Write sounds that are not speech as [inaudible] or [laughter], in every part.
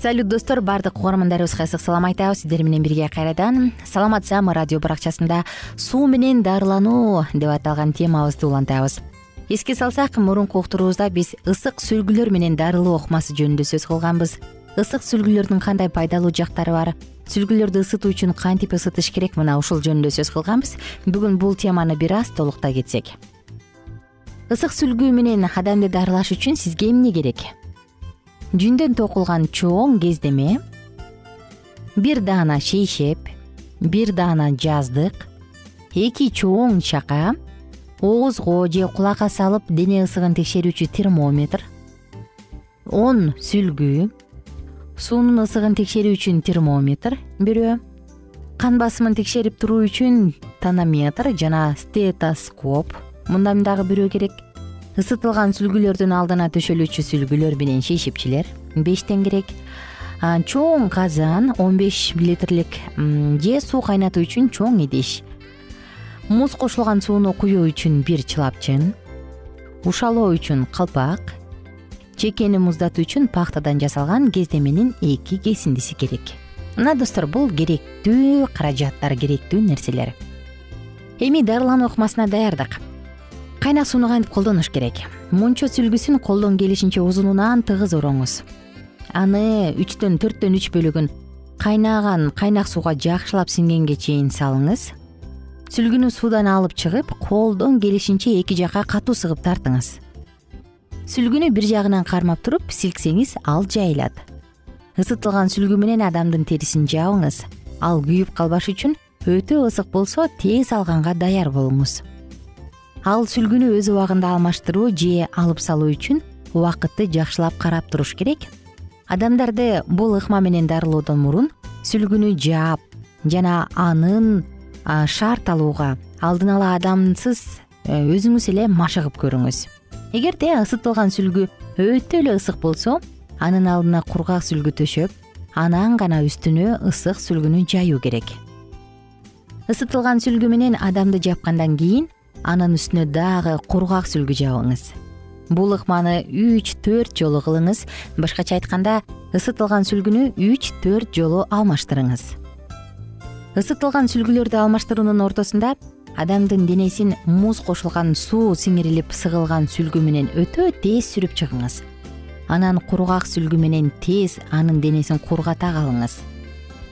салют достор баардык угармандарыбызга ысык салам айтабыз сиздер менен бирге кайрадан. Саламат саама радио баракчасында суу менен дарылануу деп аталган темабызды улантабыз. Эске салсак мурунку уктуруубузда биз ысык сүлгүлөр менен дарылоо ыкмасы жөнүндө сөз кылганбыз. Ысык сүлгүлөрдүн кандай пайдалуу жактары бар? Сүлгүлөрдү ысытуу үчүн кантип ысытыш керек мына ушул жөнүндө сөз кылганбыз. Бүгүн бул теманы бир аз толуктай кетсек. Ысык сүлгү менен адамды дарылаш үчүн сизге эмне керек жүндөн токулган чоң кездеме. Бир даана шейшеп бир даана жаздык эки чоң чака оозго же кулакка салып дене ысыгын текшерүүчү термометр он сүлгү суунун ысыгын текшерүү үчүн термометр бирөө кан басымын текшерип туруу үчүн тонометр жана стетоскоп. Мындан дагы бирөө керек ысытылган сүлгүлөрдүн алдына төшөлүүчү сүлгүлөр менен шейшипчилер бештен керек. Чоң казан он беш литрлик же суу кайнатуу үчүн чоң идиш. Муз кошулган сууну куюу үчүн бир чылапчын ушалоо үчүн калпак чекени муздатуу үчүн пахтадан жасалган кездеменин эки кесиндиси керек. Мына достор бул керектүү каражаттар керектүү нерселер. Эми дарылануу ыкмасына даярдык кайнак сууну кантип колдонуш керек. Мончо сүлгүсүн колдон келишинче узунунан тыгыз ороңуз. Аны үчтөн төрттөн үч бөлүгүн кайнаган кайнак сууга жакшылап сиңгенге чейин салыңыз. Сүлгүнү суудан алып чыгып колдон келишинче эки жака катуу сыгып тартыңыз. Сүлгүнү бир жагынан кармап туруп силксеңиз ал жайылат. Ысытылган сүлгү менен адамдын терисин жабыңыз ал күйүп калбаш үчүн өтө ысык болсо тез алганга даяр болуңуз ал сүлгүнү өз убагында алмаштыруу же алып салуу үчүн убакытты жакшылап карап туруш керек. Адамдарды бул ыкма менен дарылоодон мурун сүлгүнү жаап жана анын шарт алууга алдын ала адамсыз э, өзүңүз эле машыгып көрүңүз. Эгерде ысытылган сүлгү өтө эле ысык болсо анын алдына кургак сүлгү төшөп анан гана үстүнө ысык сүлгүнү жаюу керек. Ысытылган сүлгү менен адамды жапкандан кийин анын үстүнө дагы кургак сүлгү жабыңыз. Бул ыкманы үч төрт жолу кылыңыз. Башкача айтканда ысытылган сүлгүнү үч төрт жолу алмаштырыңыз. Ысытылган сүлгүлөрдү алмаштыруунун ортосунда адамдын денесин муз кошулган суу сиңирилип сыгылган сүлгү менен өтө тез сүрүп чыгыңыз. Анан кургак сүлгү менен тез анын денесин кургата калыңыз.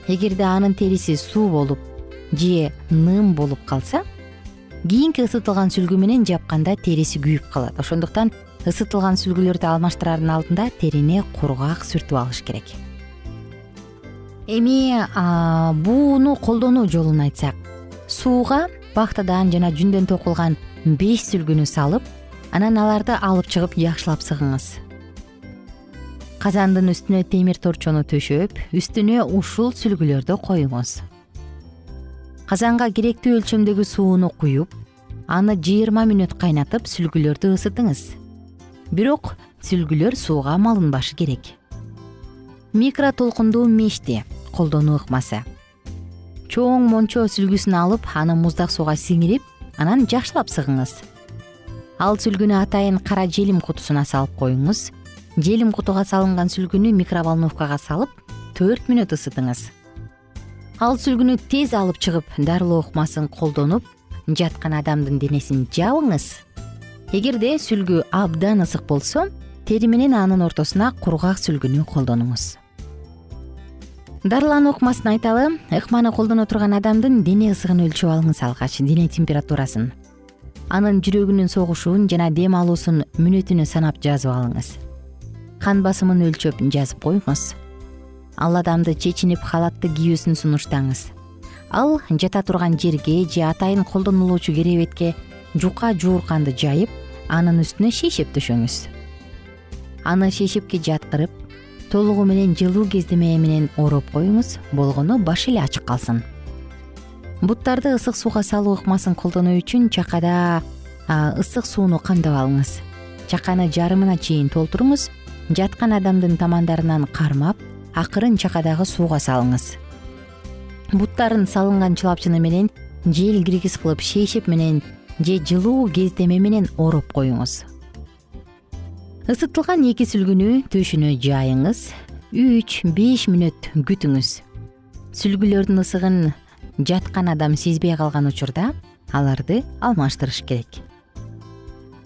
Эгерде анын териси суу болуп же ным болуп калса кийинки ысытылган сүлгү менен жапканда териси күйүп калат. Ошондуктан ысытылган сүлгүлөрдү алмаштырардын алдында терини кургак сүртүп алыш керек. Эми бууну колдонуу жолун айтсак сууга бактадан жана жүндөн токулган беш сүлгүнү салып анан аларды алып чыгып жакшылап сыгыңыз. Казандын үстүнө темир торчону төшөп үстүнө ушул сүлгүлөрдү коюңуз казанга керектүү өлчөмдөгү сууну куюп аны жыйырма мүнөт кайнатып сүлгүлөрдү ысытыңыз. Бирок сүлгүлөр сууга малынбашы керек. Микро толкундуу мешти колдонуу ыкмасы чоң мончо сүлгүсүн алып аны муздак сууга сиңирип анан жакшылап сыгыңыз. Ал сүлгүнү атайын кара желим кутусуна салып коюңуз. Желим кутуга салынган сүлгүнү микроволновкага салып төрт мүнөт ысытыңыз ал сүлгүнү тез алып чыгып дарылоо ыкмасын колдонуп жаткан адамдын денесин жабыңыз. Эгерде сүлгү абдан ысык болсо тери менен анын ортосуна кургак сүлгүнү колдонуңуз. Дарылануу ыкмасын айталы ыкманы колдоно турган адамдын дене ысыгын өлчөп алыңыз алгач дене температурасын анын жүрөгүнүн согушун жана дем алуусун мүнөтүнө санап жазып алыңыз. Кан басымын өлчөп жазып коюңуз ал адамды чечинип халатты кийүүсүн сунуштаңыз. Ал жата турган жерге же атайын колдонулуучу керебетке жука жуурканды жайып анын үстүнө шейшеп төшөңүз. Аны шейшепке жаткырып толугу менен жылуу кездеме менен ороп коюңуз болгону баш эле ачык калсын. Буттарды ысык сууга салуу ыкмасын колдонуу үчүн чакада ысык сууну камдап алыңыз. Чаканы жарымына чейин толтуруңуз жаткан адамдын тамандарынан кармап акырын чакадагы сууга салыңыз. Буттарын салынган чылапчыны менен жел киргис кылып шейшеп менен же жылуу кездеме менен ороп коюңуз. Ысытылган эки сүлгүнү төшүнө жайыңыз үч беш мүнөт күтүңүз. Сүлгүлөрдүн ысыгын жаткан адам сезбей калган учурда аларды алмаштырыш керек.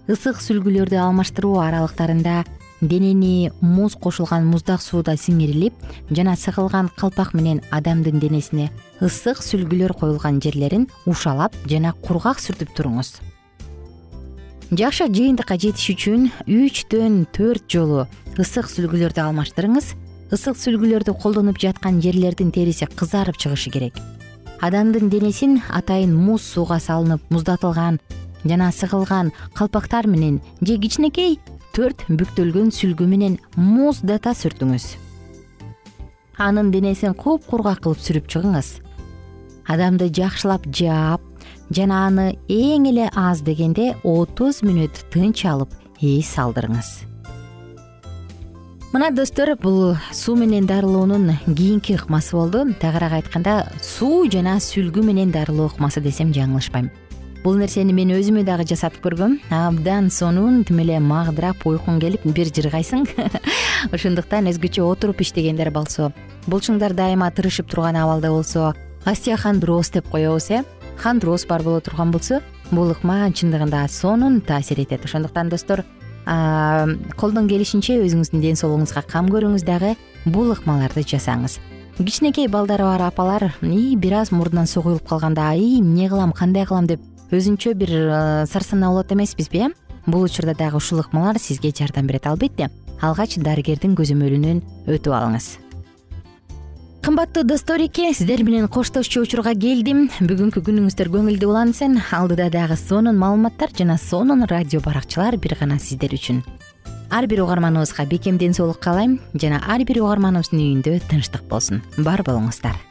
Ысык сүлгүлөрдү алмаштыруу аралыктарында денени муз кошулган муздак сууда сиңирилип жана сыгылган калпак менен адамдын денесине ысык сүлгүлөр коюлган жерлерин ушалап жана кургак сүртүп туруңуз. Жакшы жыйынтыкка жетиш үчүн үчтөн төрт жолу ысык сүлгүлөрдү алмаштырыңыз. Ысык сүлгүлөрдү колдонуп жаткан жерлердин териси кызарып чыгышы керек. Адамдын денесин атайын муз сууга салынып муздатылган жана сыгылган калпактар менен же кичинекей төрт бүктөлгөн сүлгү менен муздата сүртүңүз. Анын денесин купкургак кылып сүрүп чыгыңыз. Адамды жакшылап жаап жана аны эң эле аз дегенде отуз мүнөт тынч алып эс алдырыңыз мына достор бул суу менен дарылоонун кийинки ыкмасы болду. Тагыраак айтканда суу жана сүлгү менен дарылоо ыкмасы десем жаңылышпайм бул нерсени мен өзүмө дагы жасатып көргөм. Абдан сонун тим эле магдырап уйкуң келип бир жыргайсың [laughs] ошондуктан өзгөчө отуруп иштегендер болсо булчуңдар дайыма тырышып турган абалда болсо остеохондроз деп коебуз э? Хондроз бар боло турган болсо бул ыкма чындыгында сонун таасир этет. Ошондуктан достор колдон келишинче өзүңүздүн ден соолугуңузга кам көрүңүз дагы бул ыкмаларды жасаңыз. Кичинекей балдары бар апалар ии бир аз мурдунан суу куюлуп калганда ии эмне кылам кандай кылам? деп өзүнчө бир сарсанаа болот эмеспизби э? Бул учурда дагы ушул ыкмалар сизге жардам берет албетте. Алгач дарыгердин көзөмөлүнөн өтүп алыңыз. Кымбаттуу достореке сиздер менен коштошчу учурга келдим. Бүгүнкү күнүңүздөр көңүлдүү улансын алдыда дагы сонун маалыматтар жана сонун радио баракчалар бир гана сиздер үчүн. Ар бир угарманыбызга бекем ден соолук каалайм жана ар бир угарманыбыздын үйүндө тынчтык болсун. Бар болуңуздар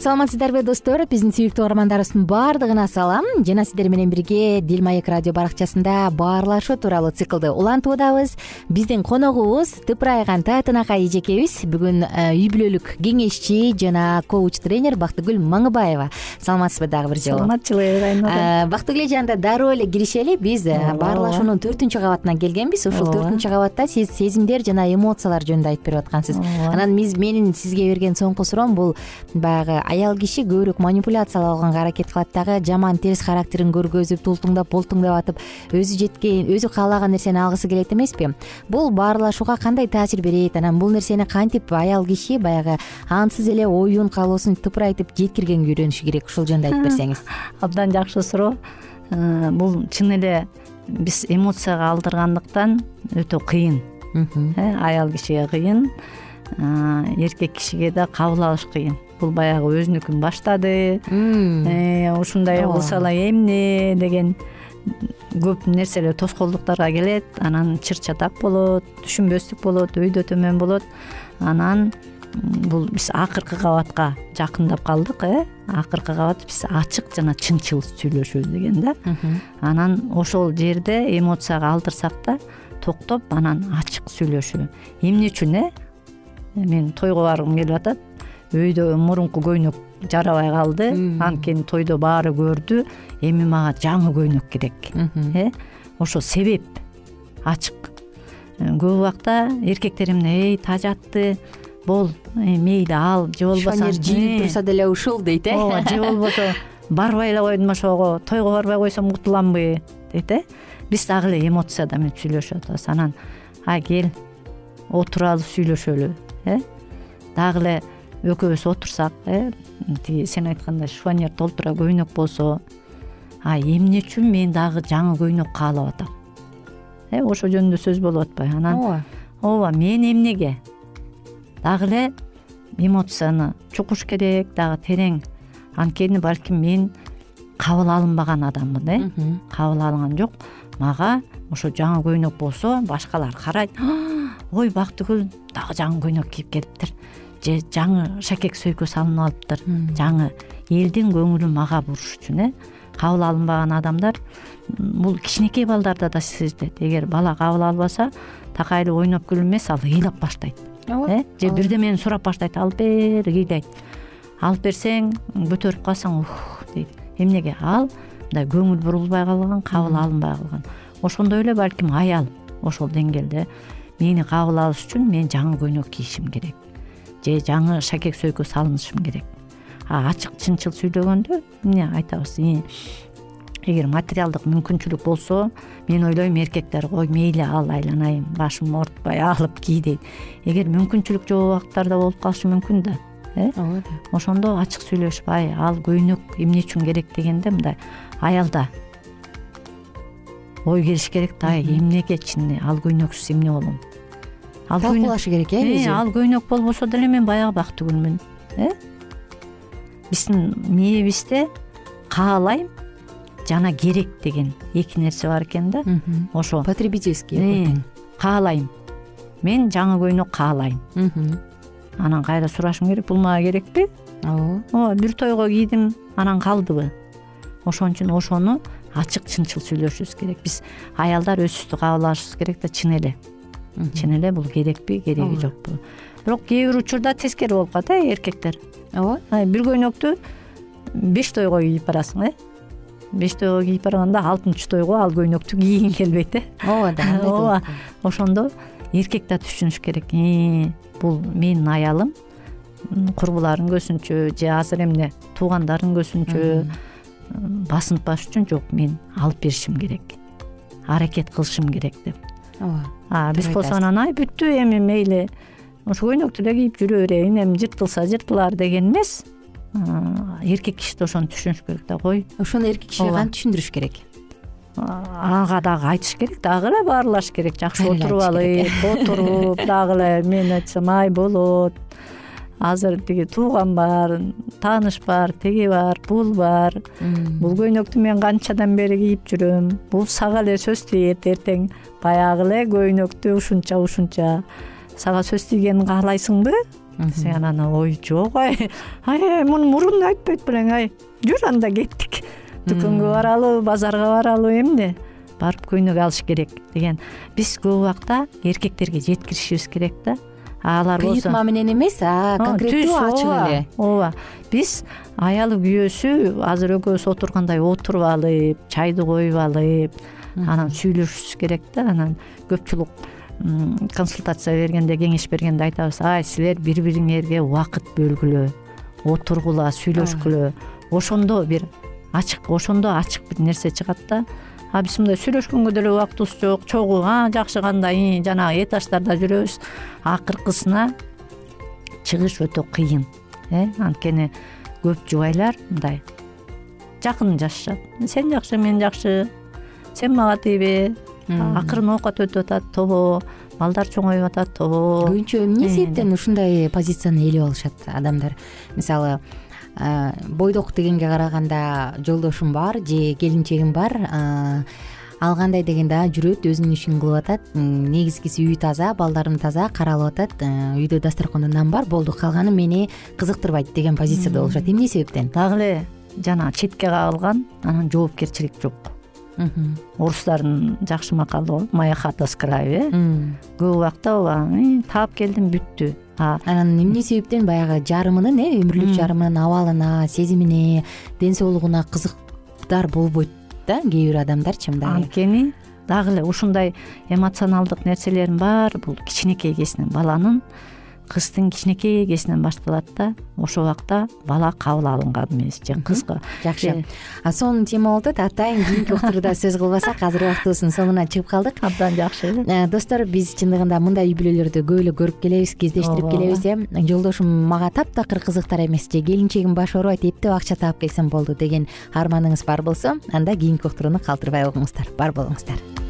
саламатсыздарбы достор биздин сүйүктүү угармандарыбыздын баардыгына салам. Жана сиздер менен бирге дил маек радио баракчасында баарлашуу тууралуу циклды улантуудабыз. Биздин коногубуз тыпырайган таатынакай эжекебиз бүгүн э, үй бүлөлүк кеңешчи жана коуч тренер бактыгүл маңыбаева. Саламатсызбы дагы бир жолу? Саламатчылык айнура э, бактыгүл эже анда дароо эле киришели биз э, баарлашуунун төртүнчү кабатына келгенбиз. Ушул төртүнчү кабатта сиз сезимдер жана эмоциялар жөнүндө айтып берип аткансыз. Анан менин сизге берген соңку суроом бул баягы аял киши көбүрөөк манипуляциялоого аракет кылат. Дагы жаман терс характерин көргөзүп тултуңдап болтуңдап атып өзү жеткен өзү каалаган нерсени алгысы келет эмеспи? Бул баарлашууга кандай таасир берет анан бул нерсени кантип аял киши баягы ансыз эле оюн каалоосун тыпырайтып жеткиргенге үйрөнүшү керек? Ушул жөнүндө айтып берсеңиз. [laughs] Абдан жакшы суроо. Э, бул чын эле биз эмоцияга алдыргандыктан өтө кыйын. Э, аял кишиге кыйын. Э, эркек кишиге да кабыл алыш кыйын бул баягы өзүнүкүн баштады. Э, ушундай кылса эле эмне деген көп нерселер тоскоолдуктарга келет. Анан чыр чатак болот түшүнбөстүк болот өйдө төмөн болот. Анан бул биз акыркы кабатка жакындап калдык э. Акыркы кабат биз ачык жана чынчыл сүйлөшүү деген да. Анан ошол жерде эмоцияга алдырсак да токтоп анан ачык сүйлөшүү. Эмне үчүн э? Мен тойго баргым келип атат өйдө мурунку көйнөк жарабай калды. Анткени тойдо баары көрдү эми мага жаңы көйнөк керек э? Ошо себеп ачык. Э, көп убакта эркектер эмне эй тажатты бол э, мейли ал же болбосо шонер жийип турса деле ушул дейт э? Ооба же болбосо барбай эле койдум ошого тойго барбай койсом утуламбы дейт э? Биз дагы эле эмоцияда менен сүйлөшүп атабыз. Анан а кел отуралы сүйлөшөлү э? Дагы эле экөөбүз отурсак э тиги сен айткандай шифонер толтура көйнөк болсо а эмне үчүн мен дагы жаңы көйнөк каалап атам? Э ошол жөнүндө сөз болуп атпайбы анан ооба. ооба мен эмнеге? Дагы эле эмоцияны чукуш керек дагы терең анткени балким мен кабыл алынбаган адаммын э? Кабыл алынган жок мага ошо жаңы көйнөк болсо башкалар карайт ой бактыгүл дагы жаңы көйнөк кийип келиптир же жаңы шакек сөйкө салынып алыптыр. Жаңы элдин көңүлүн мага буруш үчүн э? Кабыл алынбаган адамдар бул кичинекей балдарда да сезилет эгер бала кабыл албаса такайлып ойноп күлүп эмес ал ыйлап баштайт э? Же бирдемени сурап баштайт алып бер ыйлайт алып берсең көтөрүп калсаң ух дейт. Эмнеге ал мындай көңүл бурулбай калган кабыл алынбай калган. Ошондой эле балким аял ошол деңгээлде мени кабыл алыш үчүн мен жаңы көйнөк кийишим керек же жаңы шакек сөйкө салынышым керек. А ачык чынчыл сүйлөгөндө эмне айтабыз эгер материалдык мүмкүнчүлүк болсо мен ойлойм эркектер ой мейли ал айланайын башымды оорутпай [laughs] алып кий дейт. Эгер мүмкүнчүлүк жок убакыттарда болуп калышы мүмкүн да э? Ооба ошондо ачык сүйлөшүп ай ал көйнөк эмне үчүн керек дегенде мындай аялда. Ой келиш керек да ай эмнеге чын ал көйнөксүз эмне болом ал талкуулашы керек э өзү. ал көйнөк болбосо деле мен баягы бактыгүлмүн э? Биздин мээбизде каалайм жана керек деген эки нерсе бар экен да. Ошо. Потребительский каалайм. Мен жаңы көйнөк каалайм. Анан кайра сурашым керек бул мага керекпи? Ооба ооба бир тойго кийдим анан калдыбы. Ошон үчүн ошону ачык чынчыл сүйлөшүшүбүз керек. Биз аялдар өзүбүздү кабыл алышыбыз керек да чын эле чын эле бул керекпи кереги жокпу. Бирок кээ бир учурда тескери болуп калат э эркектер. Ооба. Бир көйнөктү беш тойго кийип барасың э. Беш тойго кийип барганда алтынчы тойго ал көйнөктү кийгиң келбейт э. Ооба да андай [laughs] ооба ошондо эркек да түшүнүш керек. «Э, бул менин аялым курбулардын көзүнчө же азыр эмне туугандардын көзүнчө басынтпаш үчүн жок мен алып беришим керек аракет кылышым керек деп ооба биз болсо анан ай бүттү эми мейли ошо көйнөктү эле кийип жүрө берейин эми жыртылса жыртылар деген эмес. Эркек киши да ошону түшүнүш керек да кой. Ошону эркек кишиге кантип түшүндүрүш керек? Ага дагы айтыш керек дагы эле баарлаш керек. Жакшы отуруп алып [laughs] отуруп дагы эле мен айтсам ай болот. Азыр тиги тууган бар тааныш бар тиги бар бул бар. Бул көйнөктү мен канчадан бери кийип жүрөм. Бул сага эле сөз тиет эртең баягы эле көйнөктү ушунча ушунча сага сөз тийгенин каалайсыңбы? Десең анан ой жок ай ай муну мурун айтпайт белең ай жүр анда кеттик дүкөнгө баралыбы базарга баралыбы эмне барып көйнөк алыш керек деген. Биз көп убакта эркектерге жеткиришибиз керек да. Алар болсо кыйытма менен эмес а конкреттүү ачык ооба эле. ооба. Биз аялы күйөөсү азыр экөөбүз отургандай отуруп алып чайды коюп алып анан сүйлөшүшүбүз керек да анан көпчүлүк консультация бергенде кеңеш бергенде айтабыз ай силер бири бириңерге убакыт бөлгүлө отургула сүйлөшкүлө ошондо бир ачык ошондо ачык бир нерсе чыгат да а биз мындай сүйлөшкөнгө деле убактыбыз жок чогуу а жакшы кандай жанагы этаждарда жүрөбүз акыркысына чыгыш өтө кыйын э анткени көп жубайлар мындай жакын жашашат сен жакшы мен жакшы мага тийбе акырын оокат өтүп атат тобо балдар чоңоюп атат тобо көбүнчө эмне себептен ушундай позицияны ээлеп алышат адамдар? Мисалы бойдок дегенге караганда жолдошум бар же келинчегим бар ал кандай дегенде жүрөт өзүнүн ишин кылып атат негизгиси үй таза балдарым таза каралып атат үйдө дасторкондо нан бар болду калганы мени кызыктырбайт деген позицияда болушат. Эмне себептен? Дагы эле жанагы четке кагылган анан жоопкерчилик жок орустардын жакшы макалы бар моя хата с краю э? Көп убакта ооба таап келдим бүттү. Анан эмне себептен баягы жарымынын э өмүрлүк жарымынын абалына сезимине ден соолугуна кызыктар болбойт да кээ бир адамдарчы мындай анткени дагы эле ушундай эмоционалдык нерселердин баары бул кичинекей кезинен баланын кыздын кичинекей кезинен башталат да ошол убакта бала кабыл алынган эмес же кызга. Жакшы. Сонун тема болуп атат атайын кийинки уктуруда сөз кылбасак азыр убактыбыздын соңуна чыгып калдык. Абдан жакшы. Эле достор биз чындыгында мындай үй бүлөлөрдү көп эле көрүп келебиз кездештирип келебиз э. Жолдошум мага таптакыр кызыктар эмес же келинчегим баш оорубайт эптеп акча таап келсем болду деген арманыңыз бар болсо анда кийинки уктурууну калтырбай угуңуздар бар болуңуздар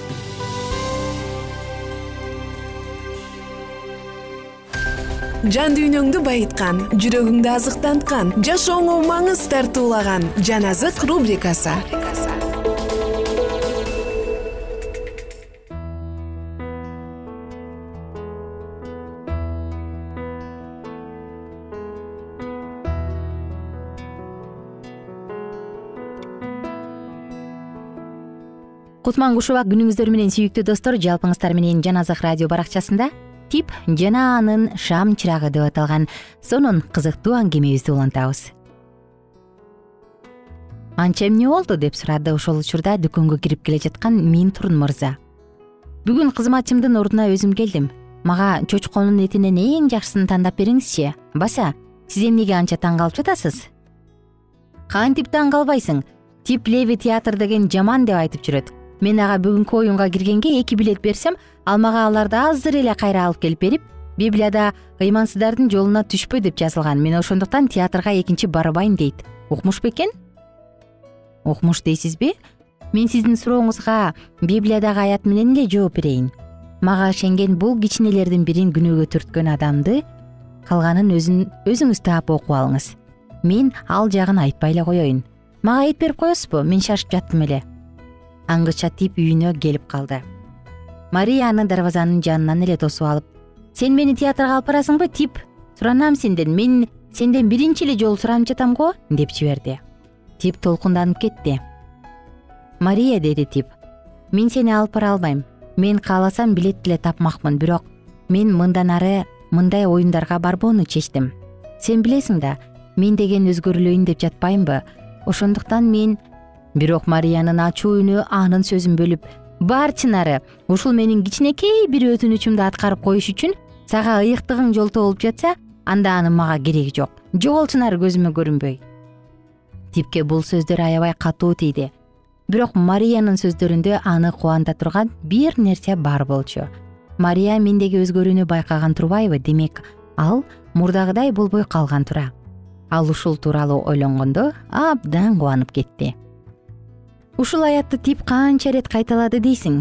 жан дүйнөңдү байыткан жүрөгүңдү азыктанткан жашооңо маңыз тартуулаган жан азык рубрикасы. Кутман кушубак күнүңүздөр менен сүйүктүү достор жалпыңыздар менен жан азык радио баракчасында тип жана анын шам чырагы деп аталган. Сонун кызыктуу аңгемебизди улантабыз. Анча эмне болду деп сурады. Ошол учурда дүкөнгө кирип келе жаткан минтурун мырза. Бүгүн кызматчымдын ордуна өзүм келдим. Мага чочконун этинен эң жакшысын тандап бериңизчи. Баса сиз эмнеге анча таң калып жатасыз? Кантип таң калбайсың? Тип леви театр деген жаман деп айтып жүрөт мен ага бүгүнкү оюнга киргенге эки билет берсем ал мага аларды азыр эле кайра алып келип берип библияда ыймансыздардын жолуна түшпө деп жазылган. Мен ошондуктан театрга экинчи барбайм дейт. Укмуш бекен укмуш дейсизби? Мен сиздин сурооңузга библиядагы аят менен эле жооп берейин. Мага ишенген бул кичинелердин бирин күнөөгө түрткөн адамды калганын өзүңүз таап окуп алыңыз. Мен ал жагын айтпай эле коеюн мага айт берип коесузбу мен шашып жаттым эле аңгыча тип үйүнө келип калды. Мария аны дарбазанын жанынан эле тосуп алып сен мени театрга алып барасыңбы? тип суранам сенден мен сенден биринчи эле жолу суранып жатам го деп жиберди. Тип толкунданып кетти. Мария деди тип мен сени алып бара албайм. Мен кааласам билет деле тапмакмын бирок мен мындан ары мындай оюндарга барбоону чечтим. Сен билесиң да мен деген өзгөрүлөйүн деп жатпаймынбы ошондуктан мен бирок мариянын ачуу үнү анын сөзүн бөлүп бар чынары ушул менин кичинекей бир өтүнүчүмдү аткарып коюш үчүн сага ыйыктыгың жолтоо болуп жатса анда анын мага кереги жок. Жогол чынары көзүмө көрүнбөй типке бул сөздөр аябай катуу тийди. Бирок мариянын сөздөрүндө аны кубанта турган бир нерсе бар болчу. Мария мендеги өзгөрүүнү байкаган турбайбы демек ал мурдагыдай болбой калган тура. Ал ушул тууралуу ойлонгондо абдан кубанып кетти ушул аятты тип канча ирет кайталады дейсиң?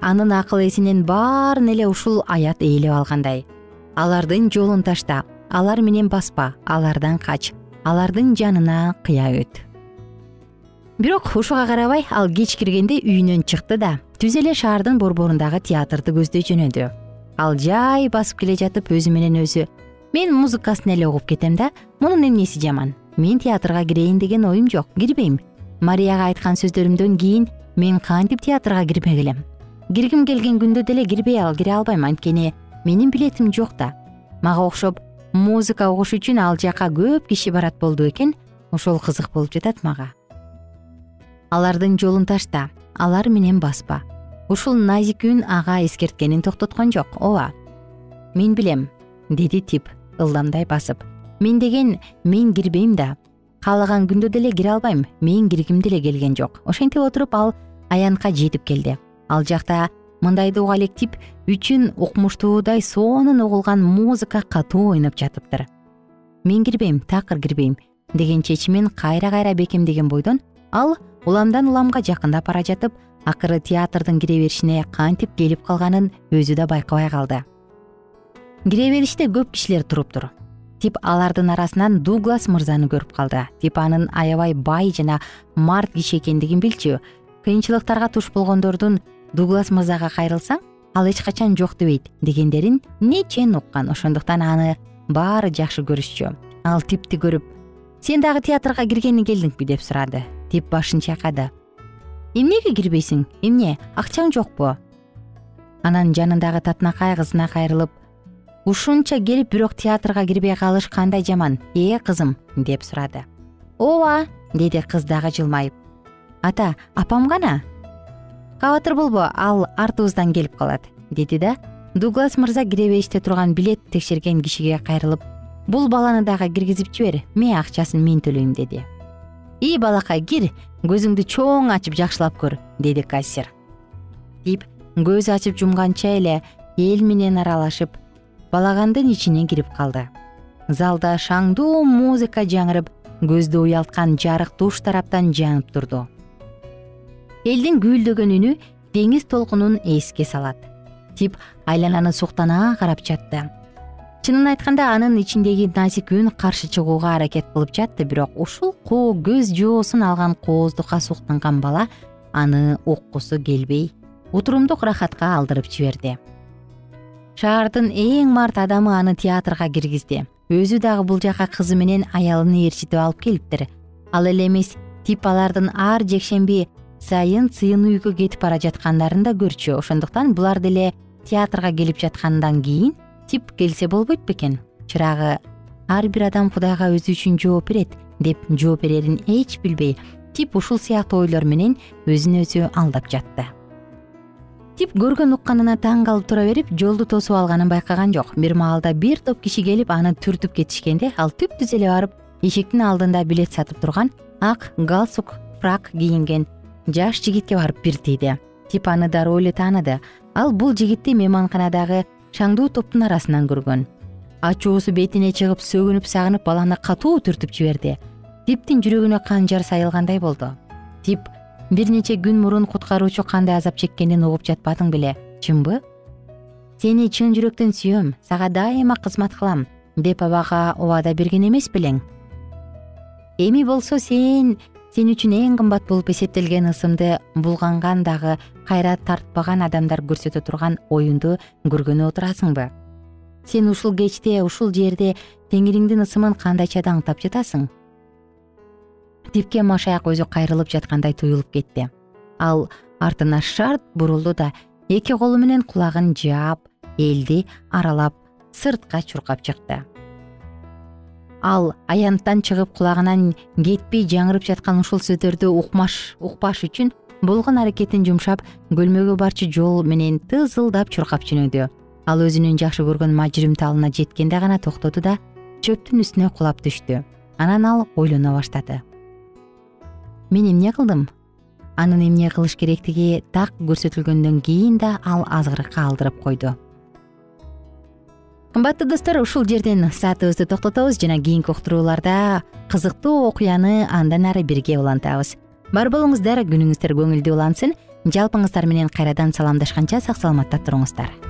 Анын акыл эсинен баарын эле ушул аят ээлеп алгандай. Алардын жолун ташта алар менен баспа алардан кач алардын жанына кыя өт. Бирок ушуга карабай ал кеч киргенде үйүнөн чыкты да түз эле шаардын борборундагы театрды көздөй жөнөдү. Ал жай басып келе жатып өзү менен өзү мен музыкасын эле угуп кетем да мунун эмнеси жаман? Мен театрга кирейин деген оюм жок кирбейм марияга айткан сөздөрүмдөн кийин мен кантип театрга кирмек элем киргим келген күндө деле кирбей ал кире албайм. Анткени менин билетим жок да. Мага окшоп музыка угуш үчүн ал жака көп киши барат болду экен. Ошол кызык болуп жатат мага. Алардын жолун ташта алар менен баспа. Ушул назик үн ага эскерткенин токтоткон жок ооба. Мен билем деди тип ылдамдай басып. Мен деген мен кирбейм да каалаган күндө деле кире албайм. Мен киргим деле келген жок. Ошентип отуруп ал аянтка жетип келди. Ал жакта мындайды уга элек тип үчүн укмуштуудай сонун угулган музыка катуу ойноп жатыптыр. Мен кирбейм такыр кирбейм деген чечимин кайра кайра бекемдеген бойдон ал уламдан уламга жакындап бара жатып акыры театрдын кире беришине кантип келип калганын өзү да байкабай калды. Кире бериште көп кишилер туруптур тип алардын арасынан дуглас мырзаны көрүп калды. Тип анын аябай бай жана март киши экендигин билчү. Кыйынчылыктарга туш болгондордун дуглас мырзага кайрылсаң ал эч качан жок дебейт дегендерин нечен уккан ошондуктан аны баары жакшы көрүшчү. Ал типти көрүп сен дагы театрга киргени келдиңби? деп сурады. Тип башын чайкады. Эмнеге кирбейсиң? Эмне акчаң жокпу? Анан жанындагы татынакай кызына кайрылып ушунча келип бирок театрга кирбей калыш кандай жаман э кызым деп сурады. Ооба деди кыз дагы жылмайып. Ата апам кана кабатыр болбо ал артыбыздан келип калат деди да. Дуглас мырза кире турган билет текшерген кишиге кайрылып бул баланы дагы киргизип жибер ме акчасын мен төлөйм деди. Ий балакай кир көзүңдү чоң ачып жакшылап көр деди кассир. Тип көз ачып жумганча эле эл менен аралашып балагандын ичине кирип калды? Залда шаңдуу музыка жаңырып көздү уялткан жарык туш тараптан жанып турду. Элдин гүүлдөгөн үнү деңиз толкунун эске салат. Тип айлананы суктана карап жатты. Чынын айтканда анын ичиндеги назик үн каршы чыгууга аракет кылып жатты бирок ушул көз жоосун алган кооздукка суктанган бала аны уккусу келбей утурумдук рахатка алдырып жиберди шаардын эң март адамы аны театрга киргизди. Өзү дагы бул жака кызы менен аялын ээрчитип алып келиптир. Ал эле эмес тип алардын ар жекшемби сайын сыйынуу үйгө кетип бара жаткандарын да көрчү. Ошондуктан булар деле театрга келип жаткандан кийин тип келсе болбойт бекен чырагы ар бир адам кудайга өзү үчүн жооп берет деп жооп берерин эч билбей тип ушул сыяктуу ойлор менен өзүн өзү алдап жатты тип көргөн укканына таң калып тура берип жолду тосуп алганын байкаган жок. Бир маалда бир топ киши келип аны түртүп кетишкенде ал түп түз эле барып эшиктин алдында билет сатып турган ак галстук фрак кийинген жаш жигитке барып бир тийди. Тип аны дароо эле тааныды. Ал бул жигитти мейманканадагы шаңдуу топтун арасынан көргөн. Ачуусу бетине чыгып сөгүнүп сагынып баланы катуу түртүп жиберди. Типтин жүрөгүнө канжар сайылгандай болду. Тип бир нече күн мурун куткаруучу кандай азап чеккенин угуп жатпадың беле чынбы? Сени чын жүрөктөн сүйөм сага дайыма кызмат кылам деп абага убада берген эмес белең. Эми болсо сен сен үчүн эң кымбат болуп эсептелген ысымды булганган дагы кайра тартпаган адамдар көрсөтө турган оюнду көргөнү отурасыңбы? Сен ушул кечте ушул жерде теңириңдин ысымын кандайча даңктап жатасың типке машаяк өзү кайрылып жаткандай туюлуп кетти. Ал артына шарт бурулду да эки колу менен кулагын жаап элди аралап сыртка чуркап чыкты. Ал аянттан чыгып кулагынан кетпей жаңырып жаткан ушул сөздөрдү укпаш үчүн болгон аракетин жумшап көлмөгө барчу жол менен тызылдап чуркап жөнөдү ал өзүнүн жакшы көргөн мажирим талына жеткенде гана токтоду да чөптүн үстүнө кулап түштү. Анан ал ойлоно баштады мен эмне кылдым? Анын эмне кылыш керектиги так көрсөтүлгөндөн кийин да ал азгырыкка алдырып койду. Кымбаттуу достор ушул жерден саатыбызды токтотобуз жана кийинки уктурууларда кызыктуу окуяны андан ары бирге улантабыз. Бар болуңуздар күнүңүздөр көңүлдүү улансын. Жалпыңыздар менен кайрадан саламдашканча сак саламатта туруңуздар